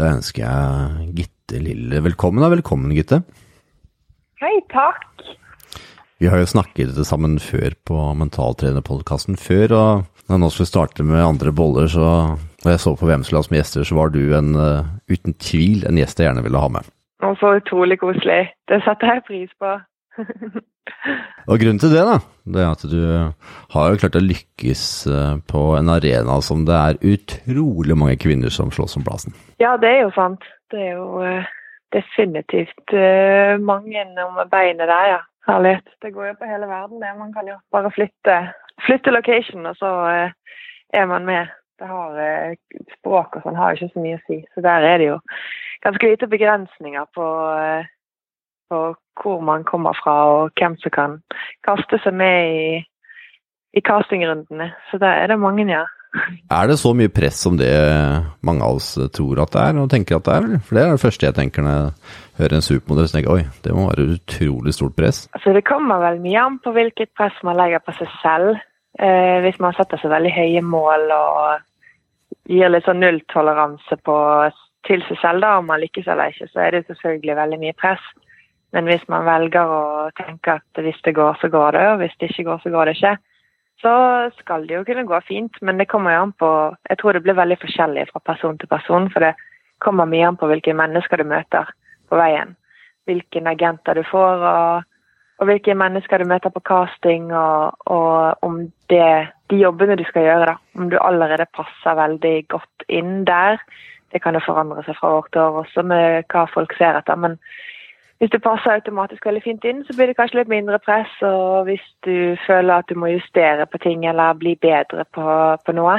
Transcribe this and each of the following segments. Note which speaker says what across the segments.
Speaker 1: Da ønsker jeg Gitte Lille velkommen. Da. Velkommen, Gitte.
Speaker 2: Hei, takk.
Speaker 1: Vi har jo snakket sammen før på Mentaltrenerpodkasten før, og nå skulle vi starte med andre boller, så når jeg så på hvem som la som gjester, så var du en, uh, uten tvil en gjest jeg gjerne ville ha med.
Speaker 2: Og så utrolig koselig. Det setter jeg pris på.
Speaker 1: og grunnen til det, da, det er at du har jo klart å lykkes uh, på en arena som det er utrolig mange kvinner som slåss om plassen.
Speaker 2: Ja, det er jo sant. Det er jo uh, definitivt mange om beinet der, ja. Herlighet. Det går jo på hele verden, det. Man kan jo bare flytte, flytte location, og så eh, er man med. Det har, eh, språk og sånn har ikke så mye å si. Så der er det jo ganske lite begrensninger på, eh, på hvor man kommer fra, og hvem som kan kaste seg med i, i castingrundene. Så da er det mange, ja.
Speaker 1: Er det så mye press som det mange av oss tror at det er, og tenker at det er? For det er det første jeg tenker når jeg hører en supermodell, så tenker oi, det må være utrolig stort press.
Speaker 2: Altså Det kommer vel mye an på hvilket press man legger på seg selv. Eh, hvis man setter seg veldig høye mål og gir litt sånn nulltoleranse til seg selv, da, om man lykkes eller ikke, så er det selvfølgelig veldig mye press. Men hvis man velger å tenke at hvis det går, så går det, og hvis det ikke går, så går det ikke, så skal det jo kunne gå fint. Men det kommer jo an på Jeg tror det blir veldig forskjellig fra person til person. For det kommer mye an på hvilke mennesker du møter på veien. Hvilke agenter du får, og, og hvilke mennesker du møter på casting, og, og om det, de jobbene du skal gjøre, da. Om du allerede passer veldig godt inn der. Det kan jo forandre seg fra år til år også med hva folk ser etter. men hvis det passer automatisk veldig fint inn, så blir det kanskje litt mindre press. Og hvis du føler at du må justere på ting eller bli bedre på, på noe,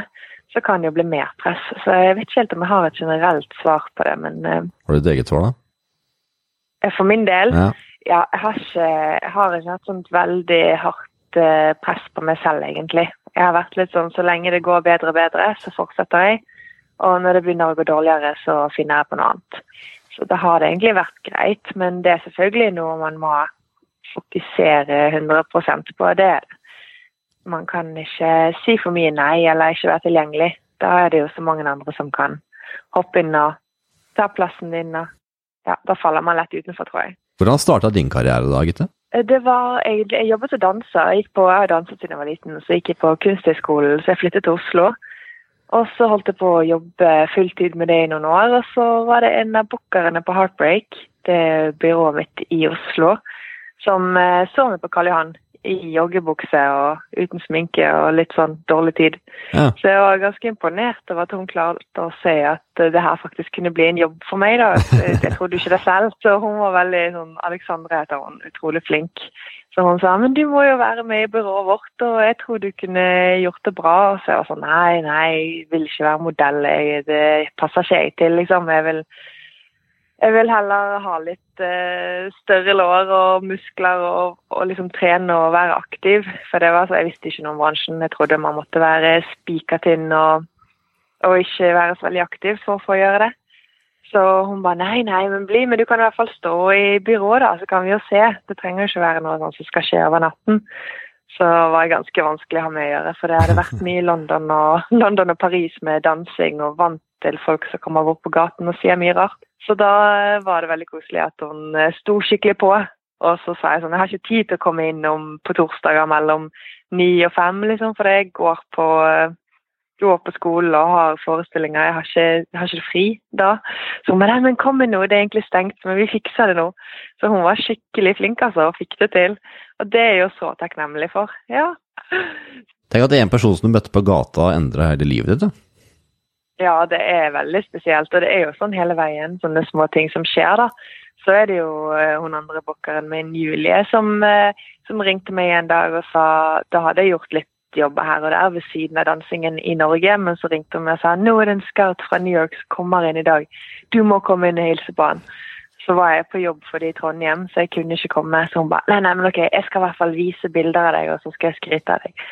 Speaker 2: så kan det jo bli mer press. Så jeg vet ikke helt om jeg har et generelt svar på det, men uh,
Speaker 1: Har du et eget svar, da?
Speaker 2: Eh, for min del? Ja. ja jeg, har ikke, jeg har ikke hatt sånt veldig hardt uh, press på meg selv, egentlig. Jeg har vært litt sånn så lenge det går bedre og bedre, så fortsetter jeg. Og når det begynner å gå dårligere, så finner jeg på noe annet. Så da har det egentlig vært greit, men det er selvfølgelig noe man må fokusere 100% på. det Man kan ikke si for mye nei eller ikke være tilgjengelig. Da er det jo så mange andre som kan hoppe inn og ta plassen din. og ja, Da faller man lett utenfor, tror jeg.
Speaker 1: Hvordan starta din karriere da, Gitte?
Speaker 2: Det var, jeg, jeg jobbet som danser. Jeg gikk på, jeg har danset siden jeg var liten, så jeg gikk på Kunsthøgskolen, så jeg flyttet til Oslo. Og så holdt jeg på å jobbe fulltid med det i noen år. Og så var det en av bookerne på Heartbreak, det byrået mitt i Oslo, som eh, så meg på Karl Johan i joggebukse og uten sminke og litt sånn dårlig tid. Ja. Så jeg var ganske imponert over at hun klarte å se at det her faktisk kunne bli en jobb for meg. da. Jeg trodde ikke det selv. Så hun var veldig sånn Alexandra heter hun, utrolig flink. Så hun sa men du må jo være med i byrået vårt, og jeg tror du kunne gjort det bra. Så jeg var sånn nei, nei, jeg vil ikke være modell. Jeg, det passer ikke jeg til, liksom. Jeg vil, jeg vil heller ha litt uh, større lår og muskler og, og, liksom trene og være aktiv. For det var så, jeg visste ikke noe om bransjen. Jeg trodde man måtte være spikertinn og, og ikke være så veldig aktiv for å få gjøre det. Så hun ba nei, nei, men bli, men du kan i hvert fall stå i byrået, da, så kan vi jo se. Det trenger jo ikke være noe sånt som skal skje over natten. Så var det ganske vanskelig å ha med å gjøre, for det hadde vært mye i London og, London og Paris med dansing og vant til folk som kommer bort på gaten og sier mye rart. Så da var det veldig koselig at hun eh, sto skikkelig på. Og så sa jeg sånn, jeg har ikke tid til å komme innom på torsdager mellom ni og fem, liksom, for jeg går på eh, går på skolen og har forestillinger. Jeg har ikke, jeg har ikke fri da. Så hun ba men kom med nå, det er egentlig stengt, men vi fikser det nå. Så hun var skikkelig flink altså, og fikk det til. Og det er jeg jo så takknemlig for. Ja.
Speaker 1: Tenk at det er en person som du møtte på gata endra hele livet ditt. da.
Speaker 2: Ja, det er veldig spesielt. Og det er jo sånn hele veien, sånne små ting som skjer, da. Så er det jo uh, hun andre bokkeren min, Julie, som, uh, som ringte meg en dag og sa da hadde jeg gjort litt jobber her og der ved siden av dansingen i Norge. Men så ringte hun meg og sa nå er det en scout fra New York som kommer inn i dag. Du må komme inn og hilse på han. Så var jeg på jobb for det i Trondheim, så jeg kunne ikke komme. Så hun ba nei, nei, men ok, jeg skal i hvert fall vise bilder av deg, og så skal jeg skryte av deg.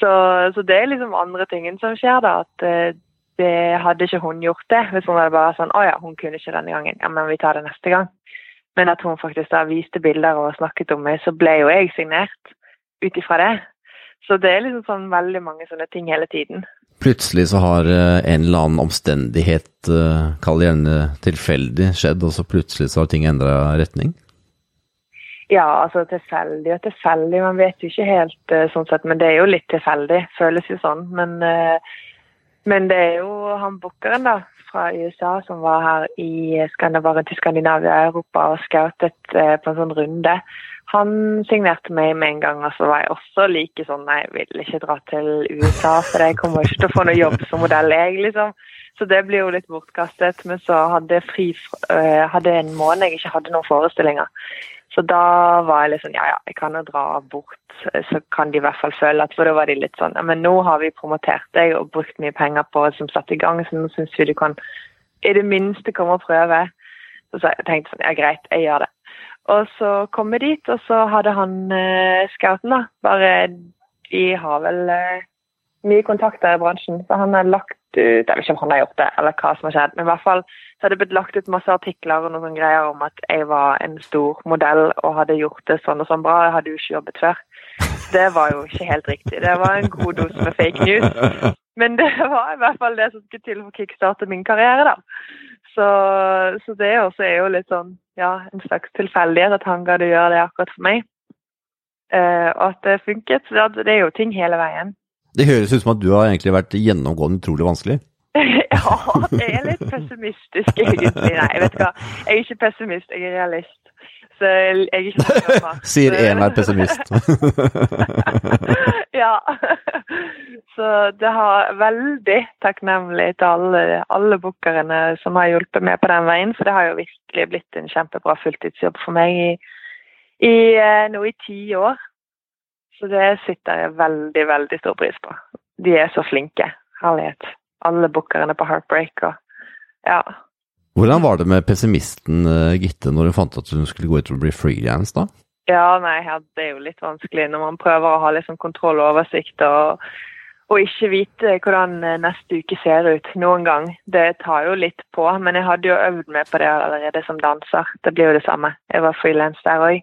Speaker 2: Så, så det er liksom andre tingen som skjer, da. At uh, det hadde ikke hun gjort det. Hvis hun hadde bare sånn å ja, hun kunne ikke denne gangen. Ja, men vi tar det neste gang. Men at hun faktisk da viste bilder og snakket om meg, så ble jo jeg signert ut ifra det. Så det er liksom sånn veldig mange sånne ting hele tiden.
Speaker 1: Plutselig så har eh, en eller annen omstendighet, eh, kall det gjerne tilfeldig, skjedd, og så plutselig så har ting endra retning?
Speaker 2: Ja, altså tilfeldig og tilfeldig. Man vet jo ikke helt uh, sånn sett, men det er jo litt tilfeldig. Føles jo sånn. Men, men det er jo han bookeren da, fra USA som var her i Skandinavia, og Europa og scoutet på en sånn runde. Han signerte meg med en gang, og så var jeg også like sånn Nei, jeg vil ikke dra til USA, for jeg kommer ikke til å få noe jobb som modell, jeg, liksom. Så det blir jo litt bortkastet. Men så hadde jeg fri hadde en måned jeg ikke hadde noen forestillinger. Så da var jeg litt sånn ja ja, jeg kan jo dra bort, så kan de i hvert fall føle at For da var de litt sånn ja, men nå har vi promotert deg og brukt mye penger på som satt i gang, så nå syns vi du kan i det minste komme og prøve. Så jeg tenkte sånn ja greit, jeg gjør det. Og så kom jeg dit, og så hadde han eh, scouten, da. Bare de har vel eh, mye kontakter i bransjen, så han har lagt ut Jeg vet ikke om han har gjort det, eller hva som har skjedd, men i hvert fall så hadde det blitt lagt ut masse artikler og noen greier om at jeg var en stor modell og hadde gjort det sånn og sånn bra. Jeg hadde jo ikke jobbet før. Det var jo ikke helt riktig. Det var en god dose med fake news. Men det var i hvert fall det som skulle til for å kickstarte min karriere, da. Så, så det også er jo litt sånn, ja, en slags tilfeldighet at han gadd å gjøre det akkurat for meg. Uh, og at det funket. Så det er jo ting hele veien.
Speaker 1: Det høres ut som at du har egentlig vært gjennomgående utrolig vanskelig.
Speaker 2: ja, det er litt pessimistisk egentlig. Nei, vet du hva. Jeg er ikke pessimist, jeg er realist. Jeg er ikke på.
Speaker 1: Sier enhver pessimist.
Speaker 2: ja. Så det har veldig takknemlig til alle, alle bookerne som har hjulpet meg på den veien, for det har jo virkelig blitt en kjempebra fulltidsjobb for meg i, i nå i ti år. Så det sitter jeg veldig, veldig stor pris på. De er så flinke. Herlighet. Alle bookerne på Heartbreak og ja.
Speaker 1: Hvordan var det med pessimisten uh, Gitte når hun fant at hun skulle gå ut og bli freelance, da?
Speaker 2: Ja, nei, det er jo litt vanskelig når man prøver å ha liksom kontroll og oversikt og, og ikke vite hvordan eh, neste uke ser ut noen gang. Det tar jo litt på, men jeg hadde jo øvd meg på det allerede som danser. Det blir jo det samme. Jeg var frilans der òg.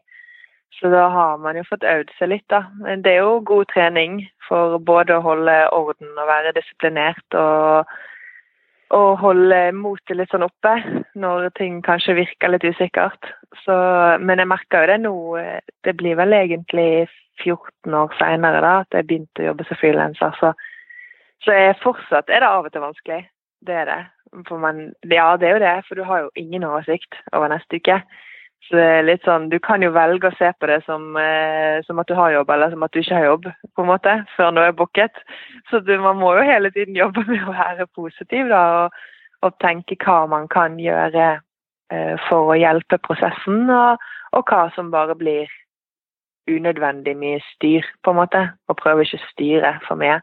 Speaker 2: Så da har man jo fått øvd seg litt, da. Det er jo god trening for både å holde orden og være disiplinert og å holde motet litt sånn oppe når ting kanskje virker litt usikkert. Så, men jeg merker jo det nå. Det blir vel egentlig 14 år seinere at jeg begynte å jobbe som frilanser. Så, så jeg fortsatt er det av og til vanskelig. Det er det. Man, ja, det er jo det, for du har jo ingen oversikt over neste uke. Så det er litt sånn, Du kan jo velge å se på det som, eh, som, at du har jobb, eller som at du ikke har jobb, på en måte, før noe er booket. Så du, man må jo hele tiden jobbe med å være positiv da, og, og tenke hva man kan gjøre eh, for å hjelpe prosessen, og, og, hva som bare blir unødvendig mye styr, på en måte. Og prøve ikke å styre for mye.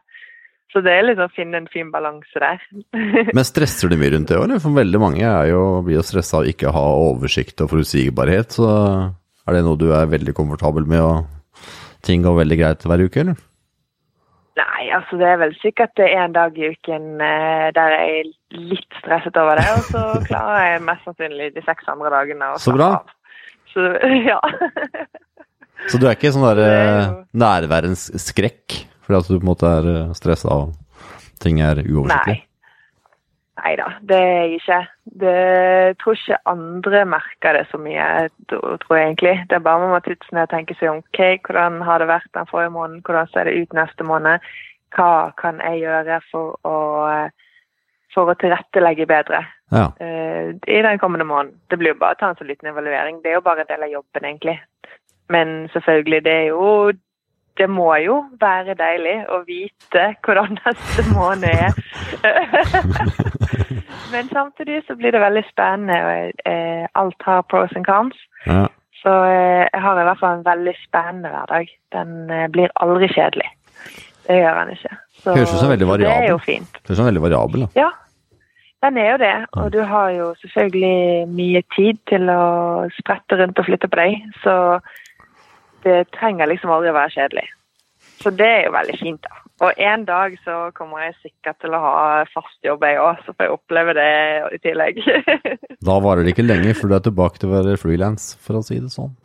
Speaker 2: Så det er litt å finne en fin balanse der.
Speaker 1: Men stresser du mye rundt det òg? For veldig mange er jo, blir jo stressa av ikke å ha oversikt og forutsigbarhet. Så er det noe du er veldig komfortabel med, og ting går veldig greit hver uke, eller?
Speaker 2: Nei, altså det er vel sikkert en dag i uken eh, der jeg er litt stresset over det, og så klarer jeg mest sannsynlig de seks andre dagene å
Speaker 1: Så bra.
Speaker 2: av. Så ja.
Speaker 1: Så du er ikke sånn der eh, nærværens skrekk? Fordi at du på en måte er eh, stressa og ting er uoversiktlig?
Speaker 2: Nei. Nei da, det er jeg ikke. Det, jeg tror ikke andre merker det så mye, tror jeg egentlig. Det er bare man må titte ned og tenke seg om ok, hvordan har det vært den forrige måneden, hvordan ser det ut neste måned. Hva kan jeg gjøre for å, for å tilrettelegge bedre
Speaker 1: ja.
Speaker 2: uh, i den kommende måneden? Det blir jo bare å ta en så liten evaluering. Det er jo bare en del av jobben, egentlig. Men selvfølgelig, det er jo det må jo være deilig å vite hvordan neste måned er. Men samtidig så blir det veldig spennende, og eh, alt har pros and cons.
Speaker 1: Ja.
Speaker 2: Så eh, jeg har i hvert fall en veldig spennende hverdag. Den eh, blir aldri kjedelig. Det gjør den ikke. Så,
Speaker 1: Høres ut som veldig variabel.
Speaker 2: Det er jo fint.
Speaker 1: Høres som veldig variabel, da.
Speaker 2: Ja, den er jo det. Og du har jo selvfølgelig mye tid til å sprette rundt og flytte på deg. Så det trenger liksom aldri å være kjedelig. Så det er jo veldig fint, da. Og en dag så kommer jeg sikkert til å ha fast jobb, jeg òg, så får jeg oppleve det i tillegg.
Speaker 1: da varer det ikke lenge før du er tilbake til å være frilans, for å si det sånn.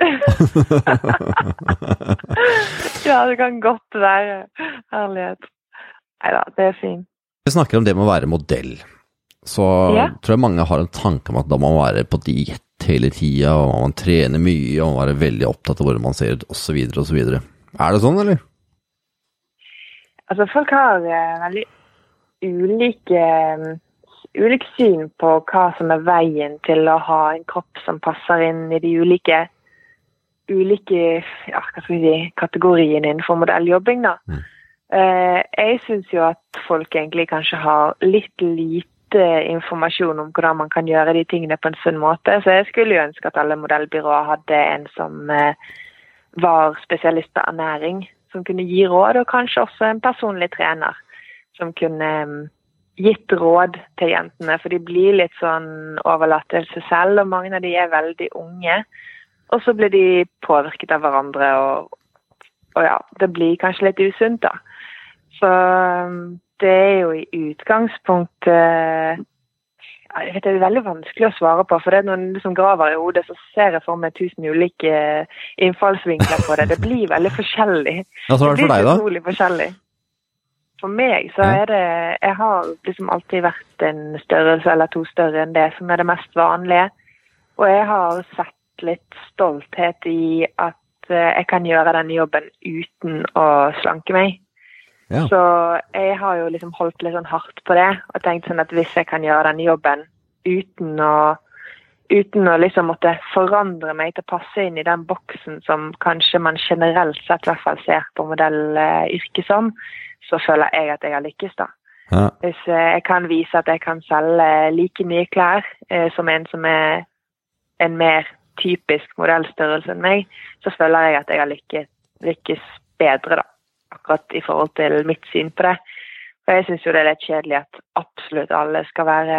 Speaker 2: ja, det kan godt være. Herlighet. Nei da, det er fint.
Speaker 1: Vi snakker om det med å være modell. Så
Speaker 2: Ja.
Speaker 1: tror jeg mange har en tanke om at da må man være på diett hele tida, og man trener mye, og man er veldig opptatt av hvordan man ser ut, osv., osv. Er det sånn, eller?
Speaker 2: Altså, folk har eh, veldig ulike eh, ulikt syn på hva som er veien til å ha en kropp som passer inn i de ulike ulike ja, si, kategoriene innenfor modelljobbing. da.
Speaker 1: Mm.
Speaker 2: Eh, jeg syns jo at folk egentlig kanskje har litt lite informasjon om hvordan man kan gjøre de tingene på en sunn måte. Så jeg skulle jo ønske at alle modellbyråer hadde en som eh, var spesialist på ernæring, som kunne gi råd, og kanskje også en personlig trener som kunne mm, gitt råd til jentene. For de blir litt sånn overlatt til seg selv, og mange av de er veldig unge. Og så blir de påvirket av hverandre, og, og ja, det blir kanskje litt usunt, da. Så mm, det er jo i utgangspunktet ja, Det er veldig vanskelig å svare på. for det er Når en liksom graver i hodet, så ser jeg for meg tusen ulike innfallsvinkler på det. Det blir veldig forskjellig.
Speaker 1: Ja, så er det for deg, da?
Speaker 2: utrolig forskjellig. For meg så er det Jeg har liksom alltid vært en størrelse eller to større enn det som er det mest vanlige. Og jeg har sett litt stolthet i at eh, jeg kan gjøre denne jobben uten å slanke meg.
Speaker 1: Ja.
Speaker 2: Så jeg har jo liksom holdt litt sånn hardt på det og tenkt sånn at hvis jeg kan gjøre den jobben uten å uten å liksom måtte forandre meg til å passe inn i den boksen som kanskje man generelt sett i hvert fall ser på modellyrket som, så føler jeg at jeg har lykkes, da.
Speaker 1: Ja.
Speaker 2: Hvis eh, jeg kan vise at jeg kan selge like mye klær eh, som en som er en mer typisk modellstørrelse enn meg, så føler jeg at jeg har lykkes, lykkes bedre, da. Akkurat i forhold til mitt syn på det. For jeg syns jo det er litt kjedelig at absolutt alle skal være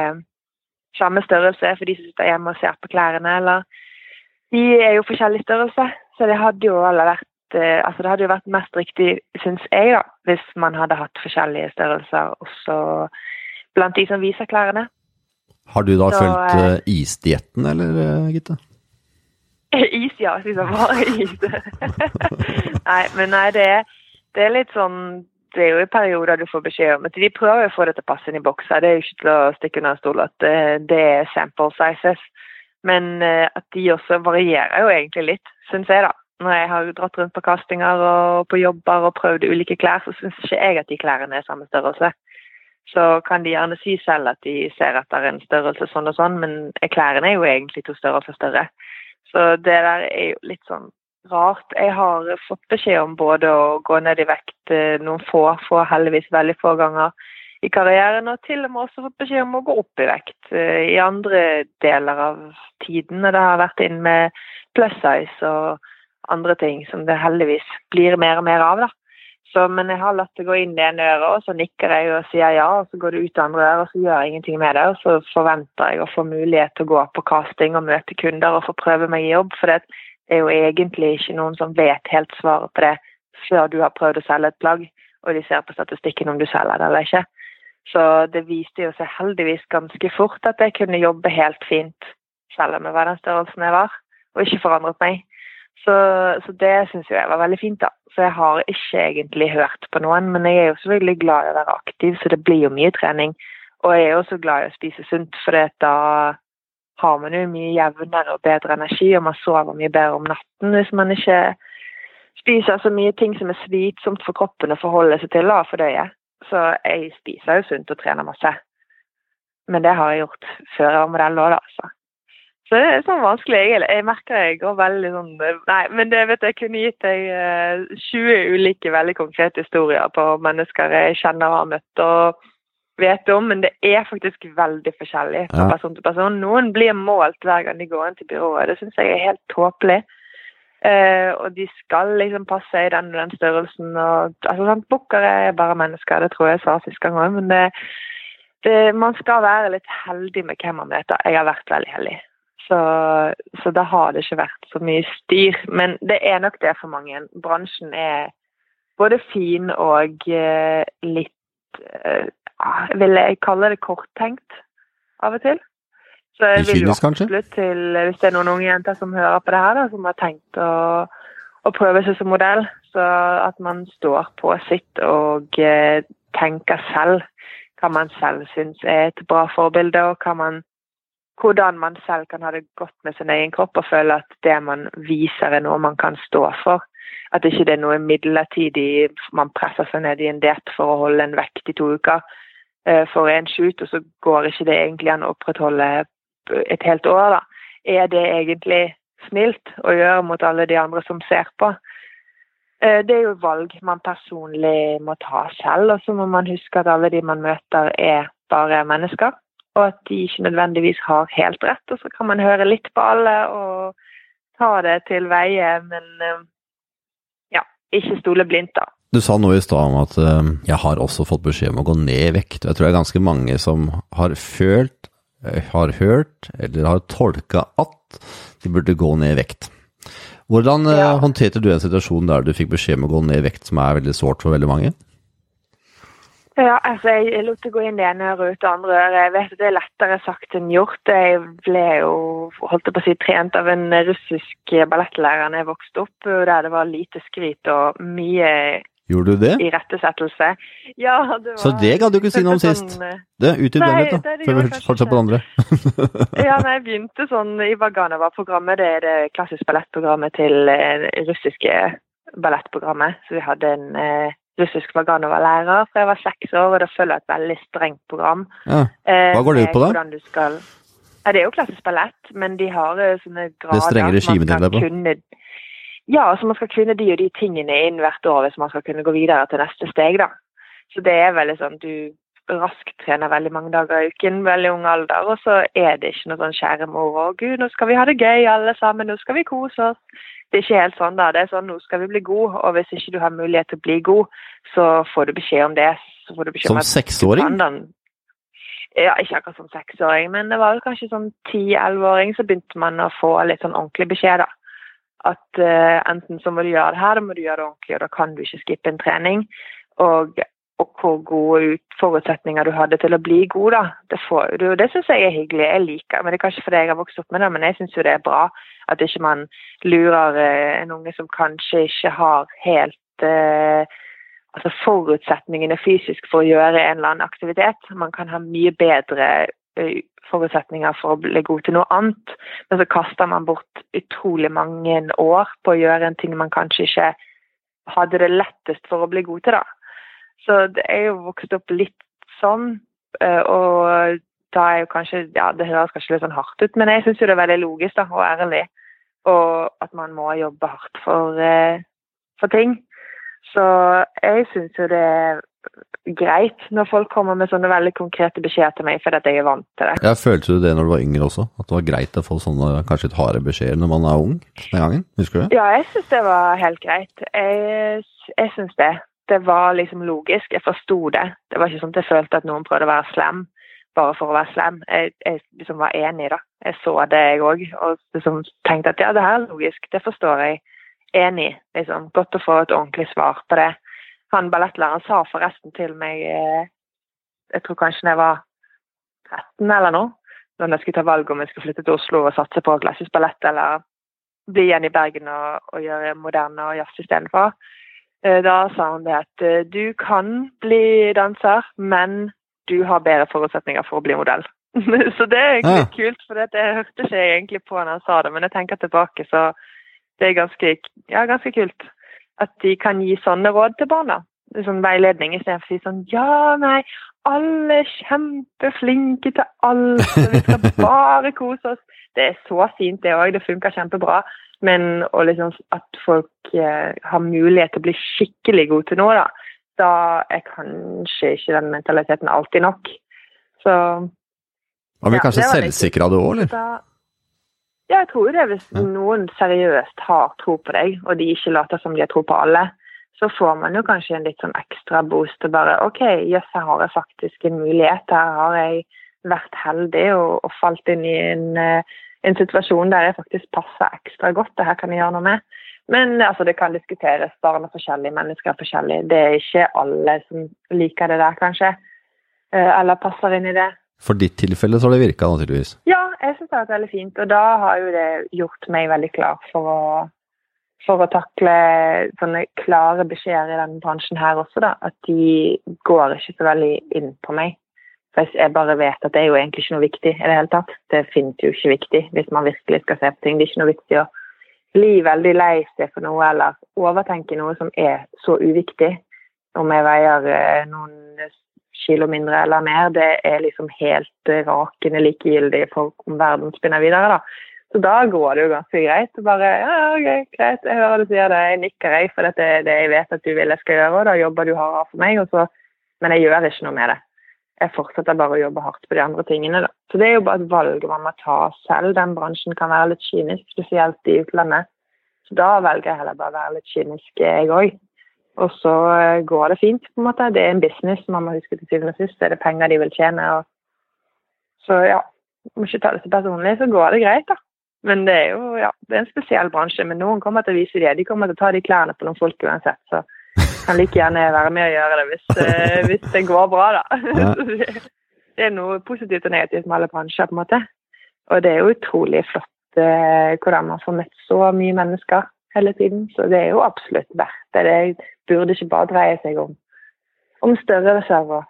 Speaker 2: samme størrelse for de som sitter hjemme og ser på klærne, eller De er jo forskjellig størrelse, så det hadde jo alle vært eh, altså det hadde jo vært mest riktig, syns jeg, da, hvis man hadde hatt forskjellige størrelser også blant de som viser klærne.
Speaker 1: Har du da
Speaker 2: Så,
Speaker 1: fulgt
Speaker 2: eh,
Speaker 1: isdietten, eller, eh, Gitte?
Speaker 2: Is, ja. Hvis jeg var is. nei, men nei, det er, det er litt sånn Det er jo i perioder du får beskjed om at de prøver å få det til å passe inn i bokser. Det er jo ikke til å stikke under en stol at det, er sample sizes. Men eh, at de også varierer jo egentlig litt, syns jeg, da. Når jeg har dratt rundt på castinger og på jobber og prøvd ulike klær, så syns ikke jeg at de klærne er samme størrelse. Så kan de gjerne si selv at de ser etter en størrelse sånn og sånn, men klærne er jo egentlig to størrelser større. Så det der er jo litt sånn rart. Jeg har fått beskjed om både å gå ned i vekt eh, noen få, få heldigvis veldig få ganger i karrieren, og til og med også fått beskjed om å gå opp i vekt eh, i andre deler av tiden. Og Det har vært inn med plus size og andre ting som det heldigvis blir mer og mer av. da. Så, men jeg har latt det gå inn det ene øret, og så nikker jeg og sier ja, og så går det ut det andre øret, og så gjør jeg ingenting med det. Og så forventer jeg å få mulighet til å gå på casting og møte kunder og få prøve meg i jobb. For det er jo egentlig ikke noen som vet helt svaret på det før du har prøvd å selge et plagg, og de ser på statistikken om du selger det eller ikke. Så det viste jo seg heldigvis ganske fort at jeg kunne jobbe helt fint, selv om jeg var den størrelsen jeg var, og ikke forandret meg. Så, så det syns jeg var veldig fint, da. Så jeg har ikke egentlig hørt på noen, men jeg er jo selvfølgelig glad i å være aktiv, så det blir jo mye trening. Og jeg er også glad i å spise sunt, for da har man jo mye jevnere og bedre energi, og man sover mye bedre om natten hvis man ikke spiser så mye ting som er slitsomt for kroppen å forholde seg til da, fordøye. Så jeg spiser jo sunt og trener masse. Men det har jeg gjort før jeg var modell òg, da. Så. det er sånn vanskelig. Jeg, jeg merker jeg går veldig sånn Nei, men det vet jeg kunne gitt deg eh, 20 ulike veldig konkrete historier på mennesker jeg kjenner og har møtt og vet om, men det er faktisk veldig forskjellig fra
Speaker 1: Ja.
Speaker 2: person til person. Noen blir målt hver gang de går inn til byrået. Det syns jeg er helt tåpelig. Uh, og de skal liksom passe i den og den størrelsen. og altså sånn, Bukker er bare mennesker, det tror jeg jeg sa sist gang òg. Men det, det, man skal være litt heldig med hvem man møter. Jeg har vært veldig heldig. Så, så da har det ikke vært så mye styr. Men det er nok det for mange. Bransjen er både fin og eh, litt Vil jeg kalle det korttenkt av og til. Så jeg vil jo absolutt til, hvis det er noen unge jenter som hører på det her, da, som har tenkt å, å prøve seg som modell, så at man står på sitt og eh, tenker selv hva man selv syns er et bra forbilde, og hva man, hvordan man selv kan ha det godt med sin egen kropp og føle at det man viser er noe man kan stå for. At ikke det er noe midlertidig man presser seg ned i en diett for å holde en vekt i to uker eh, for en shoot, og så går ikke det egentlig an å opprettholde et helt år. da. Er det egentlig snilt å gjøre mot alle de andre som ser på? Eh, det er jo valg man personlig må ta selv, og så må man huske at alle de man møter er bare mennesker og at de ikke nødvendigvis har helt rett. Og så kan man høre litt på alle og ta det til veie, men eh, ja, ikke stole blindt, da.
Speaker 1: Du sa noe i stad om at uh, jeg har også fått beskjed om å gå ned i vekt. Jeg tror det er ganske mange som har følt, eh, har hørt eller har tolka at de burde gå ned i vekt. Hvordan ja. håndterte du en situasjon der du fikk beskjed om å gå ned i vekt, som er veldig sårt for veldig mange?
Speaker 2: Ja, altså jeg lot det gå inn det ene øret ut det andre. Jeg vet at det er lettere sagt enn gjort. Jeg ble jo holdt på å si, trent av en russisk ballettlærer da jeg vokste opp, der det var lite skryt og mye
Speaker 1: Gjorde du det?
Speaker 2: Irettesettelse. Ja, det var
Speaker 1: Så det gadd du ikke si noe om sånn, sist? Det, ut i den litt, da, før vi fortsetter på det andre.
Speaker 2: ja, nei, jeg begynte sånn i Vaganova-programmet. Det er det klassiske ballettprogrammet til det russiske ballettprogrammet. Så vi hadde en eh, russisk Vaganova-lærer fra jeg var seks år, og det følger et veldig strengt program.
Speaker 1: Ja. Hva går det ut på, da?
Speaker 2: Skal... Ja, det er jo klassisk ballett, men de har eh, sånne grader
Speaker 1: Det strenge regimet tenker jeg på? Kunne...
Speaker 2: Ja, så man skal kunne de og de tingene inn hvert år hvis man skal kunne gå videre til neste steg, da. Så det er veldig sånn du raskt trener veldig mange dager i uken, veldig ung alder, og så er det ikke noe sånn kjære mor og gud, nå skal vi ha det gøy alle sammen, nå skal vi kose oss det er ikke helt sånn da. Det er sånn nå skal vi bli god, og hvis ikke du har mulighet til å bli god, så får du beskjed om det.
Speaker 1: som seksåring?
Speaker 2: Ja, ikke akkurat som seksåring, men det var kanskje sånn ti-elleveåring så begynte man å få litt sånn ordentlig beskjed, da. At uh, enten så må du gjøre det her, da må du gjøre det ordentlig, og da kan du ikke skippe en trening. Og, og hvor gode forutsetninger du hadde til å bli god, da. Det, får, det syns jeg er hyggelig. Jeg liker men Det er kanskje fordi jeg har vokst opp med det, men jeg syns jo det er bra at ikke man lurer eh, en unge som kanskje ikke har helt eh, altså forutsetningene fysisk for å gjøre en eller annen aktivitet. Man kan ha mye bedre eh, forutsetninger for å bli god til noe annet, men så kaster man bort utrolig mange år på å gjøre en ting man kanskje ikke hadde det lettest for å bli god til. da. Så det er jo vokst opp litt sånn, og da er jo kanskje Ja, det høres kanskje litt sånn hardt ut, men jeg syns jo det er veldig logisk da, og ærlig. Og at man må jobbe hardt for, eh, for ting. Så jeg syns jo det er greit når folk kommer med sånne veldig konkrete beskjeder til meg, fordi at jeg er vant til det.
Speaker 1: Ja, Følte du det når du var yngre også? At det var greit å få sånne kanskje litt harde beskjeder når man er ung den gangen? Husker du det?
Speaker 2: Ja, jeg syns det var helt greit. Jeg, jeg syns det. Det var liksom logisk. Jeg forsto det. Det var ikke sånn at jeg følte at noen prøvde å være slem bare for å være slem. Jeg, jeg liksom var enig, da. Jeg så det, jeg òg. Og liksom tenkte at ja, det her er logisk, det forstår jeg. Enig. liksom. Godt å få et ordentlig svar på det. Han ballettlæreren sa forresten til meg eh, Jeg tror kanskje jeg var 13 eller noe, når jeg skulle ta valg om jeg skulle flytte til Oslo og satse på klassisk ballett eller bli igjen i Bergen og, og gjøre moderne og jazz istedenfor. Eh, da sa han det at eh, du kan bli danser, men du har bedre forutsetninger for å bli modell. så det er egentlig ja. kult, for det, det hørte ikke jeg egentlig på når han sa det, men jeg tenker tilbake, så det er ganske, ja, ganske kult at de kan gi sånne råd til barna. Sånn veiledning istedenfor å si sånn Ja, nei, alle er kjempeflinke til alt, og vi skal bare kose oss. Det er så fint, det òg. Det funker kjempebra. Men liksom, at folk eh, har mulighet til å bli skikkelig gode til noe, da, da er kanskje ikke den mentaliteten alltid nok. Så
Speaker 1: Man blir ja, kanskje selvsikker av det òg, eller? Da,
Speaker 2: ja, jeg tror det. Hvis ja. noen seriøst har tro på deg, og de ikke later som de har tro på alle, så får man jo kanskje en litt sånn ekstra boost til bare OK, jøss, yes, her har jeg faktisk en mulighet. Her har jeg vært heldig og, og falt inn i en, eh, en, situasjon der jeg faktisk passer ekstra godt. Det her kan jeg gjøre noe med. Men altså, det kan diskuteres. Barn er forskjellige, mennesker er forskjellige. Det er ikke alle som liker det der, kanskje. Eh, eller passer inn i det.
Speaker 1: For ditt tilfelle så har det virka, naturligvis?
Speaker 2: Ja, jeg syns det har vært veldig fint. Og da har jo det gjort meg veldig klar for å, for å takle sånne klare beskjeder i denne bransjen her også, da. At de går ikke så veldig inn på meg. For jeg bare vet at det er jo egentlig ikke noe viktig i det hele tatt. Det finnes jo ikke viktig hvis man virkelig skal se på ting. Det er ikke noe viktig å bli veldig lei seg for noe eller overtenke noe som er så uviktig. Om jeg veier eh, noen kilo mindre eller mer, det er liksom helt rakende likegyldig for om verden spinner videre, da. Så da går det jo ganske greit. Bare ja, ok, greit, jeg hører du sier det, jeg nikker jeg, for dette er det jeg vet at du vil jeg skal gjøre, og da jobber du hardere for meg, så, men jeg gjør ikke noe med det. Jeg fortsetter bare å jobbe hardt på de andre tingene, da. Så det er jo bare et valg man må ta selv. Den bransjen kan være litt kynisk, spesielt i utlandet. Så da velger jeg heller bare å være litt kynisk, jeg òg. Og så eh, går det fint, på en måte. Det er en business, man må huske til syvende og sist. Det er det penger de vil tjene. Og... Så ja, må ikke ta det så personlig, så går det greit, da. Men det er jo ja, det er en spesiell bransje. Men noen kommer til å vise det. De kommer til å ta de klærne på noen folk uansett. Så kan like gjerne være med og gjøre det hvis, uh, hvis det går bra, da. Ja. det er noe positivt og negativt med alle bransjer, på en måte. Og det er jo utrolig flott uh, hvordan man får møtt så mye mennesker hele tiden. Så det er jo absolutt verdt det. Det burde ikke bare dreie seg om, om større og,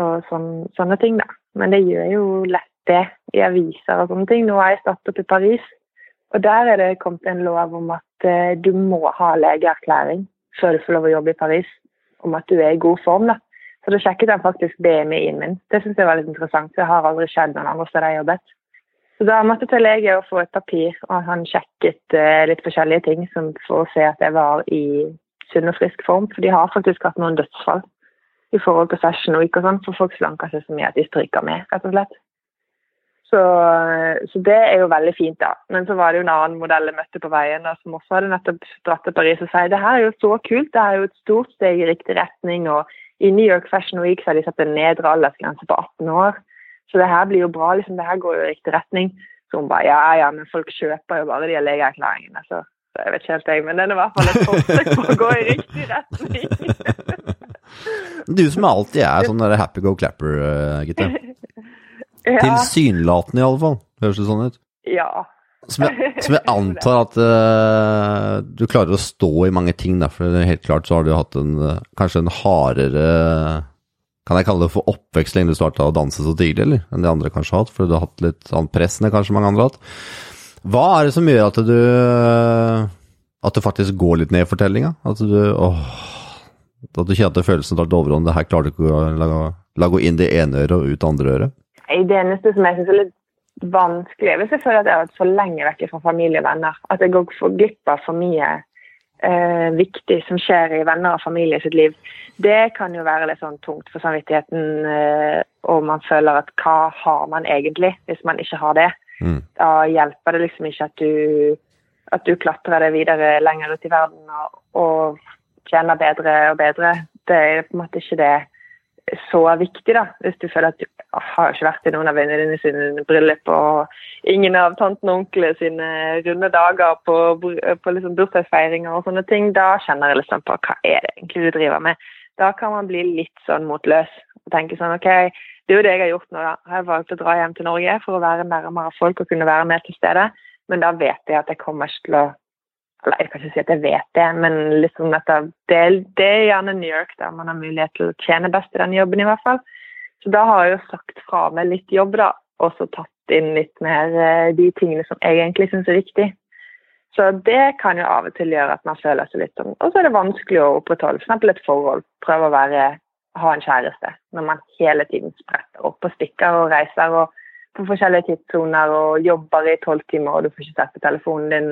Speaker 2: og sån, sånne ting, da. Men det gjør jo lett det i aviser og sånne ting. Nå har jeg startet i Paris, og der er det kommet en lov om at uh, du må ha legeerklæring før du får lov å jobbe i Paris, om at du er i god form. da. Så da sjekket han faktisk BMI-en min. Det syns jeg var litt interessant. Det har aldri skjedd noen andre steder jeg har jobbet. Så da måtte jeg til lege og få et papir, og han sjekket uh, litt forskjellige ting for å se at jeg var i sunn og frisk form. For de har faktisk hatt noen dødsfall i forhold til session Week og sånn, for folk slanker seg så mye at de stryker med, rett og slett. Så, så, det er jo veldig fint, da. Men så var det jo en annen modell jeg møtte på veien, da, som også hadde nettopp dratt til Paris og sa det her er jo så kult, det er jo et stort steg i riktig retning. Og i New York Fashion Week så har de satt en nedre aldersgrense på 18 år. Så det her blir jo bra, liksom, det her går jo i riktig retning. Så hun bare ja, ja, men folk kjøper jo bare de legeerklæringene, så, så jeg vet ikke helt, jeg. Men den er i hvert fall et forsøk på å gå i riktig retning.
Speaker 1: du som alltid er sånn happy go clapper, uh, Gitte. Ja. Tilsynelatende, i alle fall. Høres det sånn ut?
Speaker 2: Ja.
Speaker 1: Som jeg, som jeg antar at uh, du klarer å stå i mange ting, da, for helt klart så har du hatt en uh, kanskje en hardere kan jeg kalle det for oppvekst lenge du starta å danse så tidlig, eller? Enn de andre kanskje har hatt, fordi du har hatt litt annet press enn kanskje mange andre har hatt. Hva er det som gjør at du at du faktisk går litt ned i fortellinga? At du åh, at du kjenner at følelsen tar overhånd, det her klarer du ikke å la, la, gå inn det ene øret og ut det andre øret?
Speaker 2: Det eneste som jeg syns er litt vanskelig, hvis jeg føler at jeg har vært for lenge vekk fra familie og venner. At jeg går glipp av for mye eh, viktig som skjer i venner og familie sitt liv det kan jo være litt sånn tungt for samvittigheten, eh, og man føler at hva har man egentlig hvis man ikke har det? Mm. Da hjelper det liksom ikke at du, at du klatrer det videre lenger ut i verden og, og tjener bedre og bedre. Det er på en måte ikke det så viktig, da. Hvis du føler at du har ikke vært i noen av venninnene sine bryllup, og ingen av tanten og onklene sine runde dager på, på liksom bursdagsfeiringer og sånne ting, da kjenner jeg liksom på hva er det egentlig du driver med da kan man bli litt sånn motløs og tenke sånn OK, det er jo det jeg har gjort nå, da. Jeg har valgt å dra hjem til Norge for å være nærmere folk og kunne være med til stede. Men da vet jeg at jeg kommer ikke til å Eller jeg kan ikke si at jeg vet det, men liksom det, det er gjerne New York der man har mulighet til å tjene best i den jobben, i hvert fall. Så da har jeg jo sagt fra meg litt jobb, da, og så tatt inn litt mer eh, de tingene som jeg egentlig syns er viktig. Så det kan jo av og til gjøre at man føler seg litt sånn Og så er det vanskelig å opprettholde f.eks. et forhold. Prøve å være, ha en kjæreste når man hele tiden spretter opp og stikker og reiser og på forskjellige tidssoner og jobber i tolv timer og du får ikke sett på telefonen din.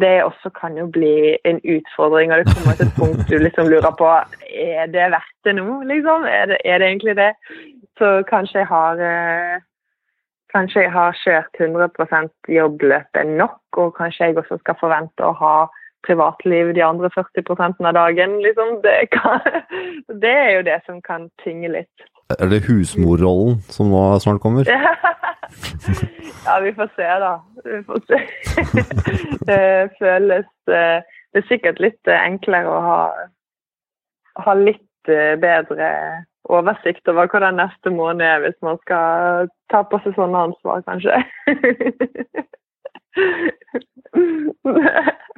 Speaker 2: Det også kan jo bli en utfordring, og det kommer til et punkt du liksom lurer på er det verdt det nå, liksom? Er det, er det egentlig det? Så kanskje jeg har eh, Kanskje jeg har kjørt 100% jobbløpet nok, og kanskje jeg også skal forvente å ha privatliv de andre 40% av dagen. Liksom. Det, kan, det, er jo det som kan tynge litt.
Speaker 1: Er det husmorrollen som nå snart kommer?
Speaker 2: ja, vi får se, da. Vi får se. det føles eh, Det er sikkert litt enklere å ha, ha litt eh, bedre oversikt over hva den neste måned er, hvis man skal ta på seg sånne ansvar, kanskje.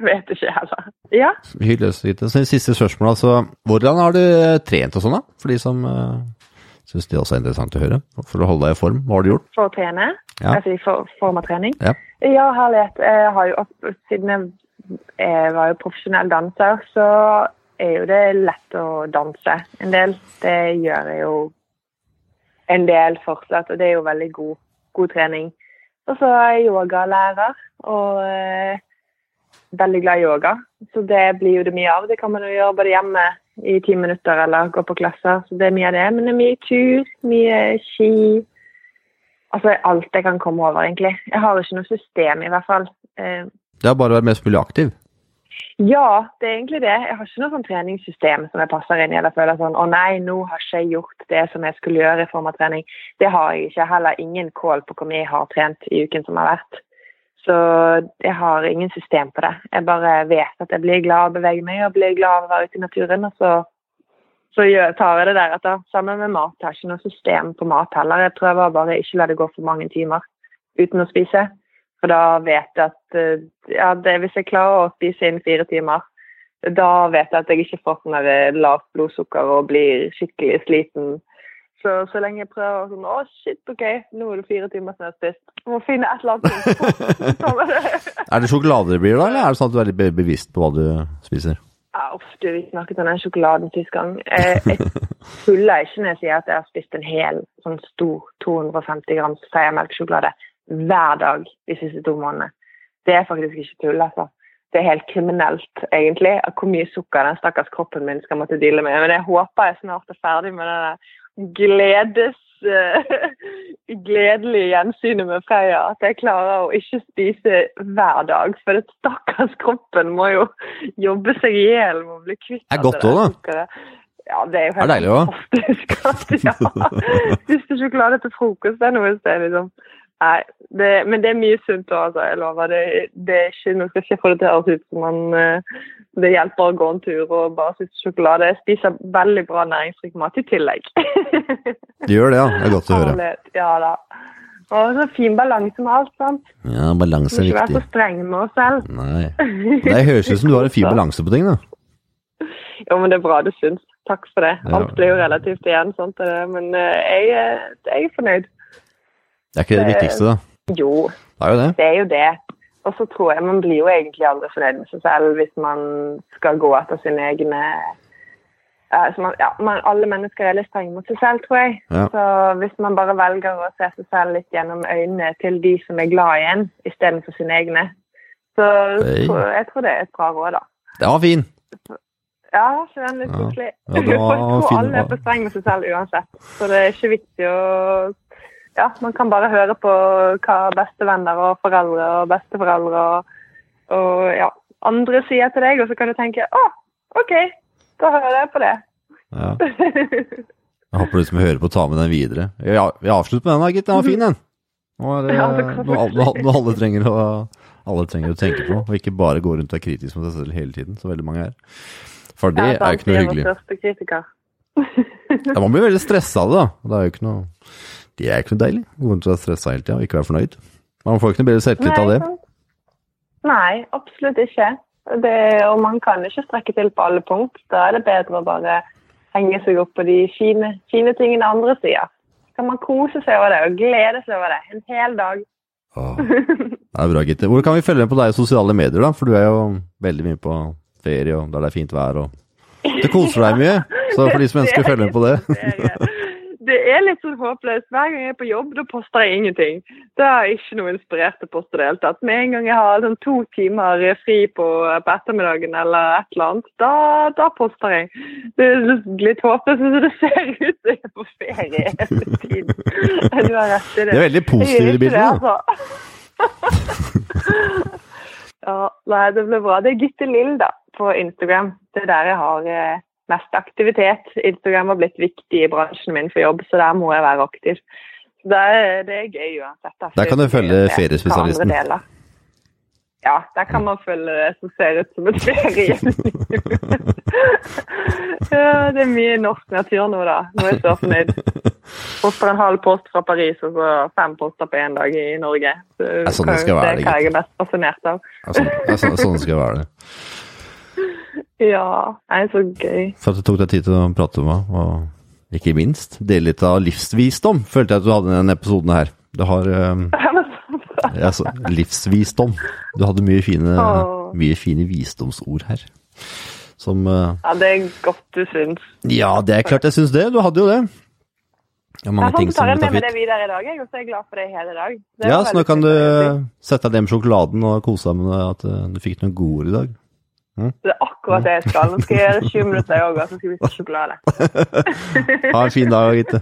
Speaker 2: Vet ikke heller. Ja.
Speaker 1: Hyggelig. Så siste spørsmål, altså. Hvordan har du trent og sånn, da? For de som uh, Syns det også er interessant å høre. For å holde deg i form, hva har du gjort?
Speaker 2: For å trene?
Speaker 1: Ja.
Speaker 2: Altså i for, form av trening?
Speaker 1: Ja.
Speaker 2: Ja, herlighet. Jeg har jo, opp- siden jeg, jeg var jo profesjonell danser, så er jo det lett å danse en del. Det gjør jeg jo en del fortsatt, og det er jo veldig god, god trening. Og så er jeg yogalærer, og eh, veldig glad i yoga. Så det blir jo det mye av. Det kan man jo gjøre både hjemme i ti minutter eller gå på klasser. Så det er mye av det. Men det er mye tur, mye ski. Altså alt jeg kan komme over, egentlig. Jeg har ikke noe system, i hvert fall. Eh,
Speaker 1: Det er bare å være mest mulig aktiv.
Speaker 2: ja, det er egentlig det. Jeg har ikke noe sånn treningssystem som jeg passer inn i. Eller føler sånn å nei, nå har ikke jeg gjort det som jeg skulle gjøre i form av trening. Det har jeg ikke. Heller ingen kål på hvor mye jeg har trent i uken som har vært. Så jeg har ingen system på det. Jeg bare vet at jeg blir glad av å bevege meg og blir glad av å være ute i naturen. Og så, så tar jeg det deretter. Sammen med mat. Jeg har ikke noe system på mat heller. Jeg prøver bare ikke la det gå for mange timer uten å spise. For da vet jeg at eh, ja, det, hvis jeg klarer å spise inn fire timer, da vet jeg at jeg ikke får sånn lavt blodsukker og blir skikkelig sliten. Så, så lenge jeg prøver sånn Å, shit, OK, nå er det fire timer siden jeg har spist. Må finne et eller annet.
Speaker 1: Er det sjokolade det blir da, eller er det sånn at du er litt bevisst på hva du spiser?
Speaker 2: Ja, uff, du, vi snakket om den sjokoladen sist gang. Jeg, jeg tuller ikke når jeg sier at jeg har spist en hel sånn stor 250 grams seiermelksjokolade hver dag de siste to månedene. Det er faktisk ikke tull, altså. Det er helt kriminelt, egentlig, hvor mye sukker den stakkars kroppen min skal måtte deale med. Men jeg håper jeg snart er ferdig med det gledes... gledelig gledelige gjensynet med Freya. At jeg klarer å ikke spise hver dag. For det stakkars kroppen må jo jobbe seg i hjel med å bli kvitt
Speaker 1: Det er godt òg, da.
Speaker 2: Ja, det er jo
Speaker 1: Det er deilig
Speaker 2: fantastisk. at- Ja. klarer det til frokost det er noe sted, liksom. Nei, det, men det er mye sunt òg, altså. Jeg lover. Det, det er ikke, nå skal ikke få det til å høres ut som man eh, Det hjelper å gå en tur og bare spise sjokolade. Jeg spiser veldig bra næringsrik mat i tillegg.
Speaker 1: du gjør det, ja. Det er godt å høre.
Speaker 2: Ja da. Og så fin balanse med alt, sant.
Speaker 1: Ja, balanse er viktig.
Speaker 2: Ikke være så streng med oss selv.
Speaker 1: Nei. Det høres ut som du har en fin balanse på ting, da.
Speaker 2: Jo, men det er bra du syns. Takk for det. Alt blir jo relativt igjen, sånt er. Men eh, jeg, er- jeg er fornøyd.
Speaker 1: Det er ikke det
Speaker 2: Det-
Speaker 1: viktigste, da.
Speaker 2: Jo,
Speaker 1: Det er jo det.
Speaker 2: det er jo det. Og så tror jeg man blir jo egentlig aldri fornøyd med seg selv hvis man skal gå etter sine egne ja, man, ja, man, Alle mennesker er litt strenge mot seg selv, tror jeg.
Speaker 1: Ja.
Speaker 2: Så hvis man bare velger å se seg selv litt gjennom øynene til de som er glad i en, istedenfor sine egne, så
Speaker 1: hey.
Speaker 2: tror jeg tror det er et bra råd, da.
Speaker 1: Det var fin.
Speaker 2: Ja, så den litt
Speaker 1: Ja.
Speaker 2: koselig.
Speaker 1: Ja, Ja,
Speaker 2: Folk tror alle er for strenge med seg selv uansett. Så det er ikke viktig å Ja, man kan bare høre på hva bestevenner og foreldre og besteforeldre og, og ja, andre sier til deg, og så kan du tenke å, OK, da hører jeg på det.
Speaker 1: Ja. Jeg håper du som hører på, tar med den videre. Vi avslutter med den, da, gitt. Den var fin, den. Nå er det
Speaker 2: Ja, det
Speaker 1: noe, alle, noe, alle, trenger å, alle trenger å tenke på, og ikke bare gå rundt og være kritisk mot seg selv hele tiden, som veldig mange er. For det
Speaker 2: Ja,
Speaker 1: er jo ikke noe hyggelig. Ja, man blir veldig stressa av det, da. Det er jo ikke noe Det er ikke noe deilig. Gå rundt og være stressa hele tida og ikke være fornøyd. Man får ikke noe bedre selvtillit av det.
Speaker 2: Nei, absolutt ikke. Det, og man kan ikke strekke til på alle punkt. Da er det bedre å bare henge seg opp på de fine, fine tingene andre sier. Så kan man kose seg over det og glede seg over det en hel dag.
Speaker 1: Åh, det er bra, Gitte. Hvor kan vi følge med på deg i sosiale medier, da? For du er jo veldig mye på ferie, og der det er fint vær, og Du koser deg mye. Så for de som ønsker å følge med på det
Speaker 2: Det er litt sånn håpløst. Hver gang jeg er på jobb, da poster jeg ingenting. Da er jeg ikke noe inspirert til å poste i det hele tatt. Med en gang jeg har sånn to timer fri på, på ettermiddagen eller et eller annet, da, da poster jeg. Det er litt håpløst, men det ser ut som jeg er på ferie hele tiden. Du har rett i det.
Speaker 1: Det er veldig positive bilder,
Speaker 2: altså. ja, nei, det ble bra. Det er Gitte Lill, da, på Instagram. Det er der jeg har eh, mest aktivitet. Instagram har blitt viktig i bransjen min for jobb, så der må jeg være aktiv. Så det er, det er gøy uansett. da.
Speaker 1: Der kan du følge
Speaker 2: er
Speaker 1: feriespesialisten.
Speaker 2: Ja, der kan man følge det som ser ut som et ferie. ja, det er mye norsk natur nå, da. Nå er jeg så fornøyd. Poster en halv post fra Paris og så fem poster på én dag i Norge. Så
Speaker 1: er sånn det skal være,
Speaker 2: se hva jeg er mest fascinert av.
Speaker 1: Sånn, ja, sånn, sånn skal det være det.
Speaker 2: Ja, det er så gøy.
Speaker 1: For at du tok deg tid til å prate med meg, og ikke minst dele litt av livsvisdom, følte jeg at du hadde i denne episoden her. Du har eh, altså, livsvisdom. Du hadde mye fine,
Speaker 2: oh.
Speaker 1: mye fine visdomsord her. Som eh,
Speaker 2: Ja, det er godt du syns.
Speaker 1: Ja, det er klart jeg syns det. Du hadde jo det. Det er mange
Speaker 2: Jeg
Speaker 1: ting
Speaker 2: tar
Speaker 1: som
Speaker 2: med meg det videre i dag, jeg, og så er jeg glad for det hele dag. Det
Speaker 1: Ja, så nå kan du sette deg ned med sjokoladen og kose deg med at eh, du fikk noen gode ord i dag.
Speaker 2: Det er akkurat det jeg skal. Nå skal jeg gjøre 20 minutter yoga, og så skal vi spise sjokolade.
Speaker 1: Ha en fin dag, Gitte.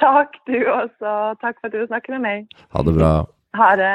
Speaker 2: Takk, du også. Takk for at du snakket med meg.
Speaker 1: Ha det bra.
Speaker 2: Ha det.